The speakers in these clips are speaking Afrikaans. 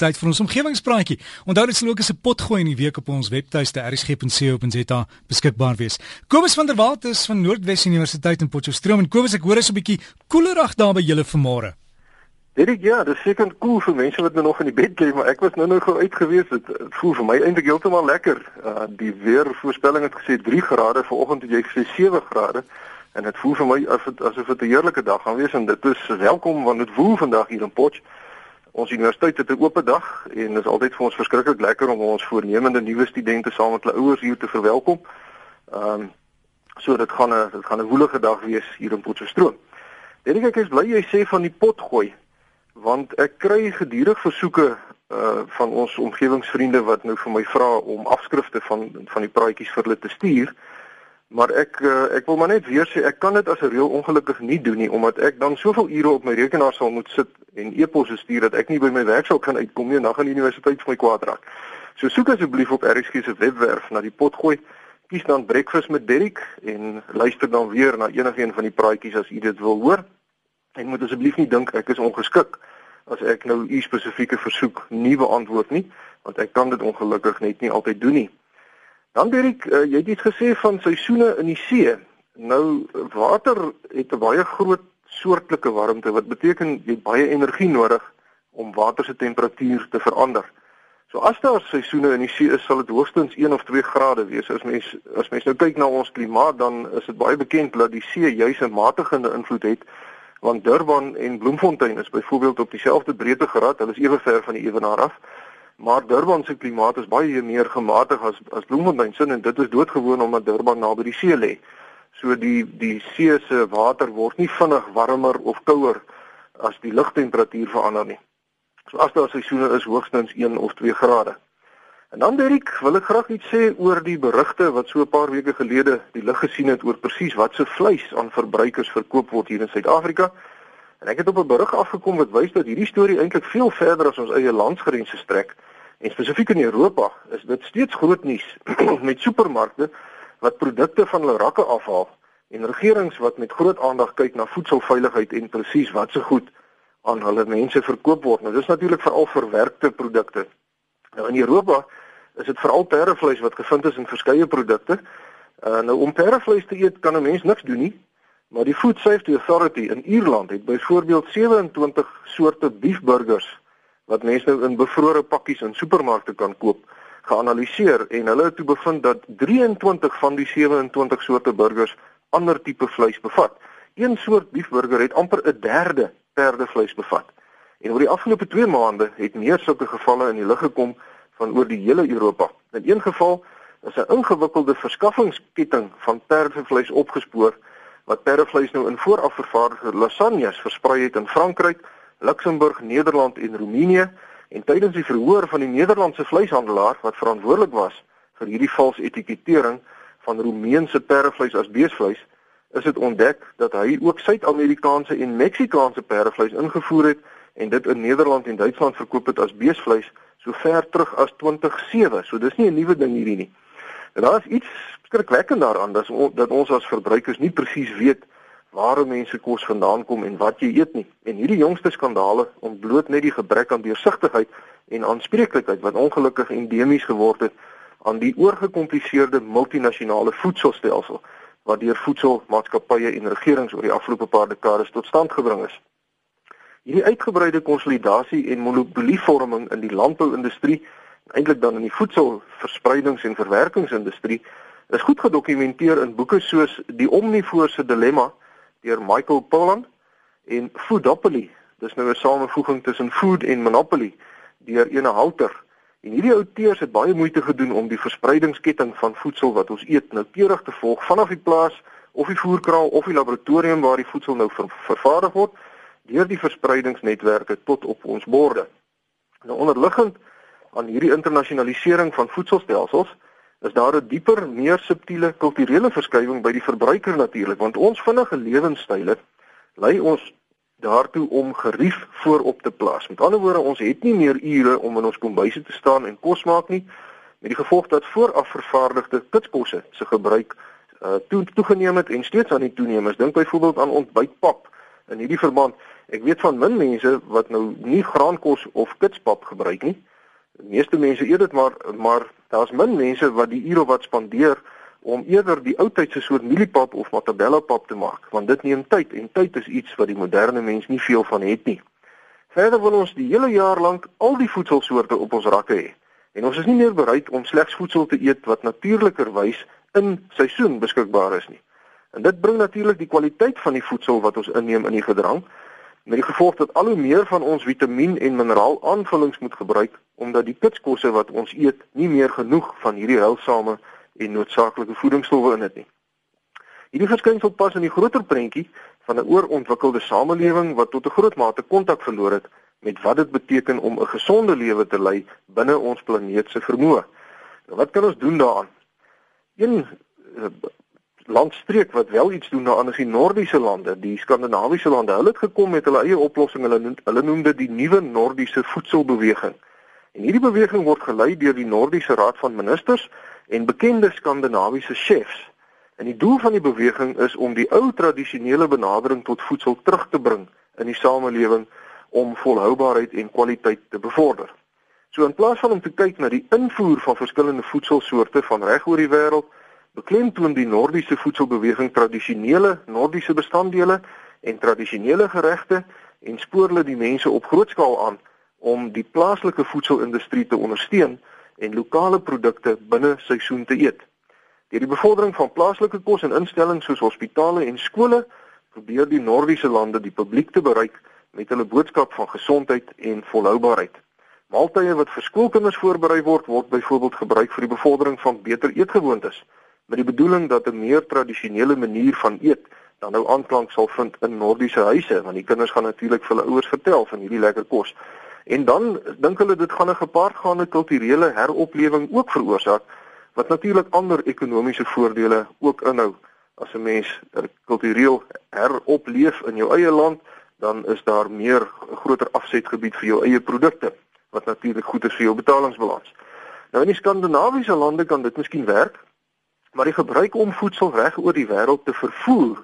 Tyd vir ons omgewingspraatjie. Onthou dit sal ook as 'n potgooi in die week op ons webtuiste rsg.co.za beskikbaar wees. Kobus van der Walt is van Noordwes Universiteit in Potchefstroom en Kobus ek hoor is 'n bietjie koelerig daar by julle vanmôre. Dit ja, dis seker cool vir mense wat nou nog in die bed lê, maar ek was nou nou gou uit gewees. Dit voel vir my eintlik heeltemal lekker. Uh, die weervoorspelling het gesê 3 grade, vanoggend het jy gesê 7 grade en dit voel vir my asof dit 'n heerlike dag gaan wees en dit is welkom want dit woel vandag hier in Potchefstroom. Ons universiteit het 'n oop dag en dit is altyd vir ons verskriklik lekker om ons voornemende nuwe studente saam met hulle ouers hier te verwelkom. Ehm um, so dit gaan 'n dit gaan 'n woelige dag wees hier in Potchefstroom. Dink ek ek is bly jy sê van die pot gooi want ek kry gedurig versoeke uh van ons omgewingsvriende wat nou vir my vra om afskrifte van van die praatjies vir hulle te stuur. Maar ek uh, ek wil maar net weer sê ek kan dit as 'n reël ongelukkig nie doen nie omdat ek dan soveel ure op my rekenaar sal moet sit en e-posse stuur dat ek nie by my werk sal kan uitkom nie en dan gaan die universiteit vir my kwaad raak. So soek asseblief op RSG se webwerf na die pot gooi. Kies dan breakfast met Derrick en luister dan weer na enigiets van die praatjies as u dit wil hoor. En moet asseblief nie dink ek is ongeskik as ek nou u spesifieke versoek nie beantwoord nie want ek kan dit ongelukkig net nie altyd doen nie. Dan Dirk, uh, jy het iets gesê van seisoene in die see. Nou water het 'n baie groot soortlike warmte wat beteken jy het baie energie nodig om water se temperatuur te verander. So as daar seisoene in die see is, sal dit hoogstens 1 of 2 grade wees. As mens as mens nou kyk na ons klimaat, dan is dit baie bekend dat die see juis 'n matigende invloed het want Durban en Bloemfontein is byvoorbeeld op dieselfde breedtegrad, hulle is ewe ver van die ewenaar af. Maar Durban se klimaat is baie meer gematig as as Bloemfontein se en dit is doodgewoon omdat Durban naby die see lê. So die die see se water word nie vinnig warmer of kouer as die lugtemperatuur verander nie. So as daar seisoene is hoogstens 1 of 2 grade. En dan Derek, wil ek graag iets sê oor die berigte wat so 'n paar weke gelede die lig gesien het oor presies wat se vleis aan verbruikers verkoop word hier in Suid-Afrika. En ek het op 'n berig afgekom wat wys dat hierdie storie eintlik veel verder as ons eie landsgrense strek. En spesifiek in Europa is dit steeds groot nuus met supermarkte wat produkte van hulle rakke afhaal en regerings wat met groot aandag kyk na voedselveiligheid en presies wat se goed aan hulle mense verkoop word. Nou dis natuurlik veral verwerkte produkte. Nou in Europa is dit veral perdevleis wat gevind is in verskeie produkte. Uh, nou om perdevleis te eet kan 'n mens niks doen nie, maar die Food Safety Authority in Ierland het byvoorbeeld 27 soorte beefburgers wat mense nou in bevrore pakkies in supermarkte kan koop, geanaliseer en hulle het toe bevind dat 23 van die 27 soorte burgers ander tipe vleis bevat. Een soort beefburger het amper 'n derde perdevleis bevat. En oor die afgelope 2 maande het meer sulke gevalle in die lig gekom van oor die hele Europa. In een geval is 'n ingewikkelde verskaffingsketting van perdevleis opgespoor wat perdevleis nou in vooraf vervaardigde lasagnes versprei het in Frankryk Luxemburg, Nederland en Roemenië en tydens die verhoor van die Nederlandse vleishandelaar wat verantwoordelik was vir hierdie valse etikettering van Roemeense perdevleis as beesvleis, is dit ontdek dat hy ook Suid-Amerikaanse en Meksikaanse perdevleis ingevoer het en dit in Nederland en Duitsland verkoop het as beesvleis so ver terug as 2007. So dis nie 'n nuwe ding hierdie nie. En daar is iets skrikwekkend daaraan dat ons dat ons as verbruikers nie presies weet waar mense kos vandaan kom en wat jy eet nie. En hierdie jongste skandale ontbloot net die gebrek aan deursigtigheid en aanspreeklikheid wat ongelukkig endemies geword het aan die oorgekompliseerde multinasjonale voedselstelsel wat deur voedselmaatskappye en regerings oor die afgelope paar dekades tot stand gebring is. Hierdie uitgebreide konsolidasie en monopolievorming in die landbouindustrie, eintlik dan in die voedselverspreidings- en verwerkingsindustrie, is goed gedokumenteer in boeke soos Die Omnivore se Dilemma deur Michael Pollan en Foodopoly. Dis nou 'n samevoeging tussen food en monopoly deur ene Halter. En hierdie outeurs het baie moeite gedoen om die verspreidingsketting van voedsel wat ons eet noukeurig te volg vanaf die plaas of die voerkraal of die laboratorium waar die voedsel nou ver vervaardig word deur die verspreidingsnetwerke tot op ons borde. Nou onderliggend aan hierdie internasionalisering van voedselstelsels is daar 'n dieper, meer subtiele kulturele verskywing by die verbruiker natuurlik, want ons vinnige lewenstyle lei ons daartoe om gerief voorop te plaas. Met ander woorde, ons het nie meer ure om in ons kombuise te staan en kos maak nie, met die gevolg dat vooraf vervaardigde kitskosse se gebruik uh, toe toegeneem het en steeds aan die toeneem is. Dink byvoorbeeld aan ontbytpap. In hierdie verband Ek weet van min mense wat nou nie graankos of kitspap gebruik nie. Die meeste mense eet dit maar maar daar's min mense wat die ure wat spandeer om eerder die ou tydse soort mieliepap of matabella pap te maak, want dit neem tyd en tyd is iets wat die moderne mens nie veel van het nie. Verder wil ons die hele jaar lank al die voedselsoorte op ons rakke hê. En ons is nie meer bereid om slegs voedsel te eet wat natuurlikerwys in seisoen beskikbaar is nie. En dit bring natuurlik die kwaliteit van die voedsel wat ons inneem in die gedrang met die gevolg dat al hoe meer van ons vitamien en mineraal aanvullings moet gebruik omdat die kitskosse wat ons eet nie meer genoeg van hierdie heilsame en noodsaaklike voedingsstowwe in het nie. Hierdie verskynsel pas in die groter prentjie van 'n oorontwikkelde samelewing wat tot 'n groot mate kontak verloor het met wat dit beteken om 'n gesonde lewe te lei binne ons planeet se vermoë. Nou wat kan ons doen daaraan? Een uh, landstreek wat wel iets doen daaraan is die Noordiese lande, die Skandinawiese lande. Hulle het gekom met hulle eie oplossing. Hulle noem hulle noem dit die nuwe Noordiese voedselbeweging. En hierdie beweging word gelei deur die Noordiese Raad van Ministers en bekende Skandinawiese chefs. En die doel van die beweging is om die ou tradisionele benadering tot voedsel terug te bring in die samelewing om volhoubaarheid en kwaliteit te bevorder. So in plaas van om te kyk na die invoer van verskillende voedselsoorte van reg oor die wêreld, beklemtoon die Noordiese voedselbeweging tradisionele Noordiese bestanddele en tradisionele geregte en spoor hulle die mense op groot skaal aan om die plaaslike voedselindustrie te ondersteun en lokale produkte binne seisoen te eet. Deur die bevordering van plaaslike kos en instellings soos hospitale en skole, probeer die Noordiese lande die publiek te bereik met hulle boodskap van gesondheid en volhoubaarheid. Maaltye wat vir skoolkinders voorberei word, word byvoorbeeld gebruik vir die bevordering van beter eetgewoontes, met die bedoeling dat 'n meer tradisionele manier van eet dan nou aanklank sal vind in Noordiese huise, want die kinders gaan natuurlik vir hulle ouers vertel van hierdie lekker kos. En dan dink hulle dit gaan 'n gepaardgaande kulturele heroplewing ook veroorsaak wat natuurlik ander ekonomiese voordele ook inhou. As 'n mens kultureel heropleef in jou eie land, dan is daar meer groter afsetgebied vir jou eie produkte wat natuurlik goed is vir jou betalingsbalans. Nou in die skandinawiese lande kan dit miskien werk, maar die gebruik om voedsel reg oor die wêreld te vervoer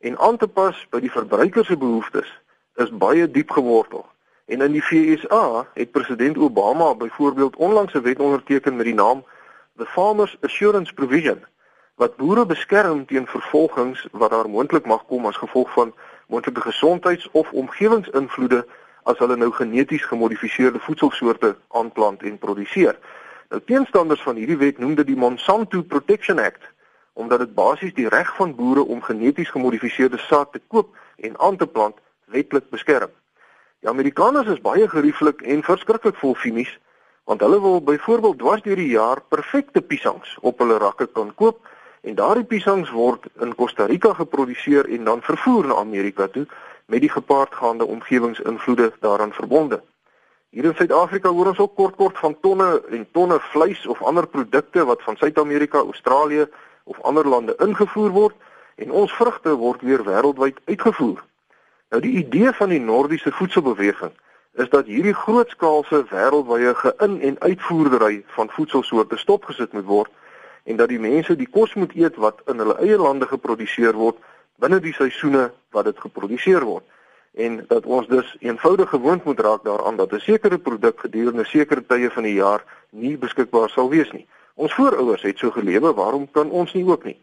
en aan te pas by die verbruiker se behoeftes is baie diep gewortel. En in die VSA het president Obama byvoorbeeld onlangs 'n wet onderteken met die naam the Farmers Assurance Provision wat boere beskerm teen vervolgings wat daar moontlik mag kom as gevolg van moontlike gesondheids- of omgewingsinvloede as hulle nou geneties gemodifiseerde voedselsoorte aanplant en produseer. Nou teenstanders van hierdie wet noem dit die Monsanto Protection Act omdat dit basies die reg van boere om geneties gemodifiseerde saad te koop en aan te plant wetlik beskerm. Die Amerikaners is baie gerieflik en verskriklik vol finies want hulle wil byvoorbeeld dwars deur die jaar perfekte piesangs op hulle rakke kan koop en daardie piesangs word in Costa Rica geproduseer en dan vervoer na Amerika toe met die gepaardgaande omgewingsinvloede daaraan verbonde. Hier in Suid-Afrika hoor ons ook kort kort van tonne en tonne vleis of ander produkte wat van Suid-Amerika, Australië of ander lande ingevoer word en ons vrugte word weer wêreldwyd uitgevoer. Nou die idee van die Noordiese voedselbeweging is dat hierdie grootskaalse wêreldwye gein- en uitvoerdery van voedselsoorte stopgesit moet word en dat die mense die kos moet eet wat in hulle eie lande geproduseer word binne die seisoene wat dit geproduseer word en dat ons dus eenvoudig gewoond moet raak daaraan dat 'n sekere produk gedurende sekere tye van die jaar nie beskikbaar sal wees nie. Ons voorouers het so gelewe, waarom kan ons nie ook nie?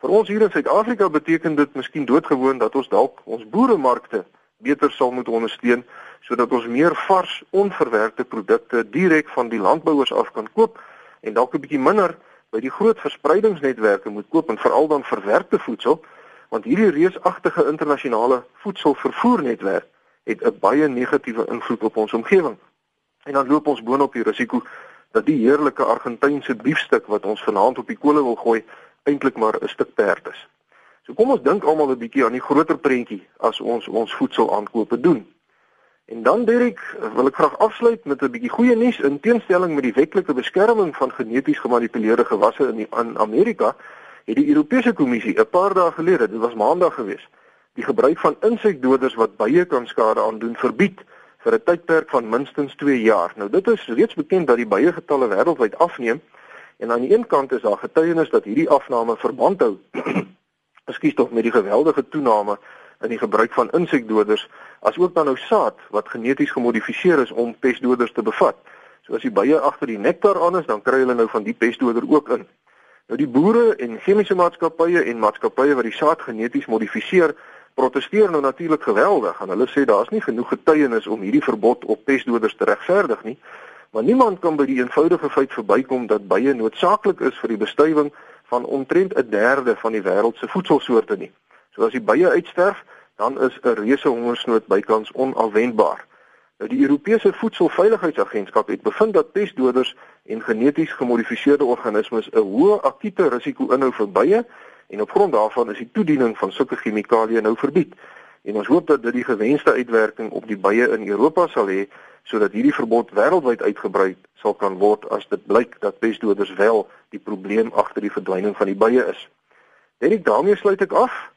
Vir ons hier in Suid-Afrika beteken dit miskien doodgewoon dat ons dalk ons boeremarkte beter sal moet ondersteun sodat ons meer vars onverwerkte produkte direk van die landbouers af kan koop en dalk 'n bietjie minder by die groot verspreidingsnetwerke moet koop en veral dan verwerkte voedsel want hierdie reusagtige internasionale voedselvervoernetwerk het 'n baie negatiewe invloed op ons omgewing. En dan loop ons boonop die risiko dat die heerlike Argentynse biefstuk wat ons vanaand op die kolle wil gooi eintlik maar 'n stuk perd is. So kom ons dink almal 'n bietjie aan die groter prentjie as ons ons voedselaankope doen. En dan Derek, wil ek graag afsluit met 'n bietjie goeie nuus in teenstelling met die wetlike beskerming van geneties gemanipuleerde gewasse in die, Amerika, het die Europese Kommissie 'n paar dae gelede, dit was Maandag geweest, die gebruik van insekdoders wat bye kan skade aandoen verbied vir 'n tydperk van minstens 2 jaar. Nou dit is reeds bekend dat die bye getalle wêreldwyd afneem en aan die een kant is daar getuienis dat hierdie afname verband hou ekskuus tog met die geweldige toename in die gebruik van insekdoders asook dan nou saad wat geneties gemodifiseer is om pestdoders te bevat. So as die bye agter die nektar aan is, dan kry hulle nou van die pestdoder ook in. Nou die boere en chemiese maatskappye en maatskappye wat die saad geneties modifiseer, protesteer nou natuurlik geweldig. En hulle sê daar's nie genoeg getuienis om hierdie verbod op pestdoders te regverdig nie. Maar niemand kan by die eenvoudige feit verbykom dat bye noodsaaklik is vir die bestuiving van omtrent 'n derde van die wêreld se voedselsoorte nie. So as die bye uitsterf, dan is 'n reuse hongersnood bykans onafwendbaar. Nou die Europese Voedselveiligheidsagentskap het bevind dat pestdoders en geneties gemodifiseerde organismes 'n hoë akute risiko inhou vir bye en op grond daarvan is die toediening van sulke chemikalieë nou verbied. En ons hoop dat dit die gewenste uitwerking op die bye in Europa sal hê sodat hierdie verbod wêreldwyd uitgebrei sal kan word as dit blyk dat pestdoders wel die probleem agter die verdwyning van die bye is. Dit daarmee sluit ek af.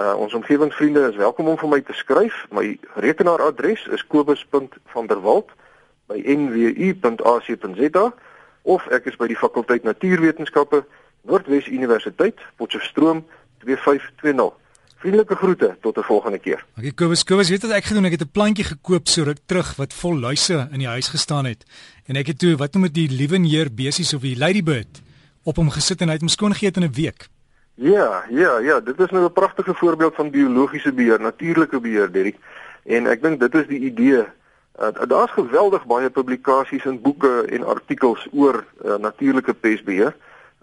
Uh, ons omgewingsvriende is welkom om vir my te skryf. My rekenaaradres is kobus.vanderwalt@nwu.ac.za of ek is by die fakulteit Natuurwetenskappe Noordwes Universiteit, Potchefstroom 2520. Vriendelike groete tot 'n volgende keer. Okay, Kobus, Kobus, weet wat ek gedoen? Ek het 'n plantjie gekoop so ruk terug wat vol luise in die huis gestaan het. En ek het toe wat noem dit die liewenheer besies of die ladybird op hom gesit en hy het hom skoon geëet in 'n week. Ja, ja, ja, dit is nou 'n pragtige voorbeeld van biologiese beheer, natuurlike beheer, Derek. En ek dink dit is die idee. Uh, Daar's geweldig baie publikasies en boeke en artikels oor uh, natuurlike pestbeheer.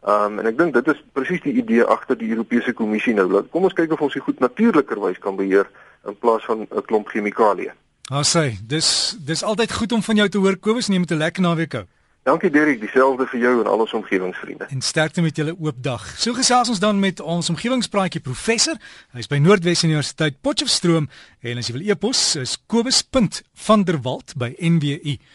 Um, en ek dink dit is presies die idee agter die Europese Kommissie nou. Kom ons kyk of ons dit goed natuurlikerwys kan beheer in plaas van 'n klomp chemikalieë. Ah, sê, dis dis altyd goed om van jou te hoor Kobus, neem met 'n lekker naweek hou. Dankie Derek, dieselfde vir jou en al ons omgewingsvriende. En sterkte met julle oop dag. So gesels ons dan met ons omgewingspraatjie professor. Hy's by Noordwes Universiteit Potchefstroom en as jy wil e-pos is kobus.vanderwalt by nwu.ac.za.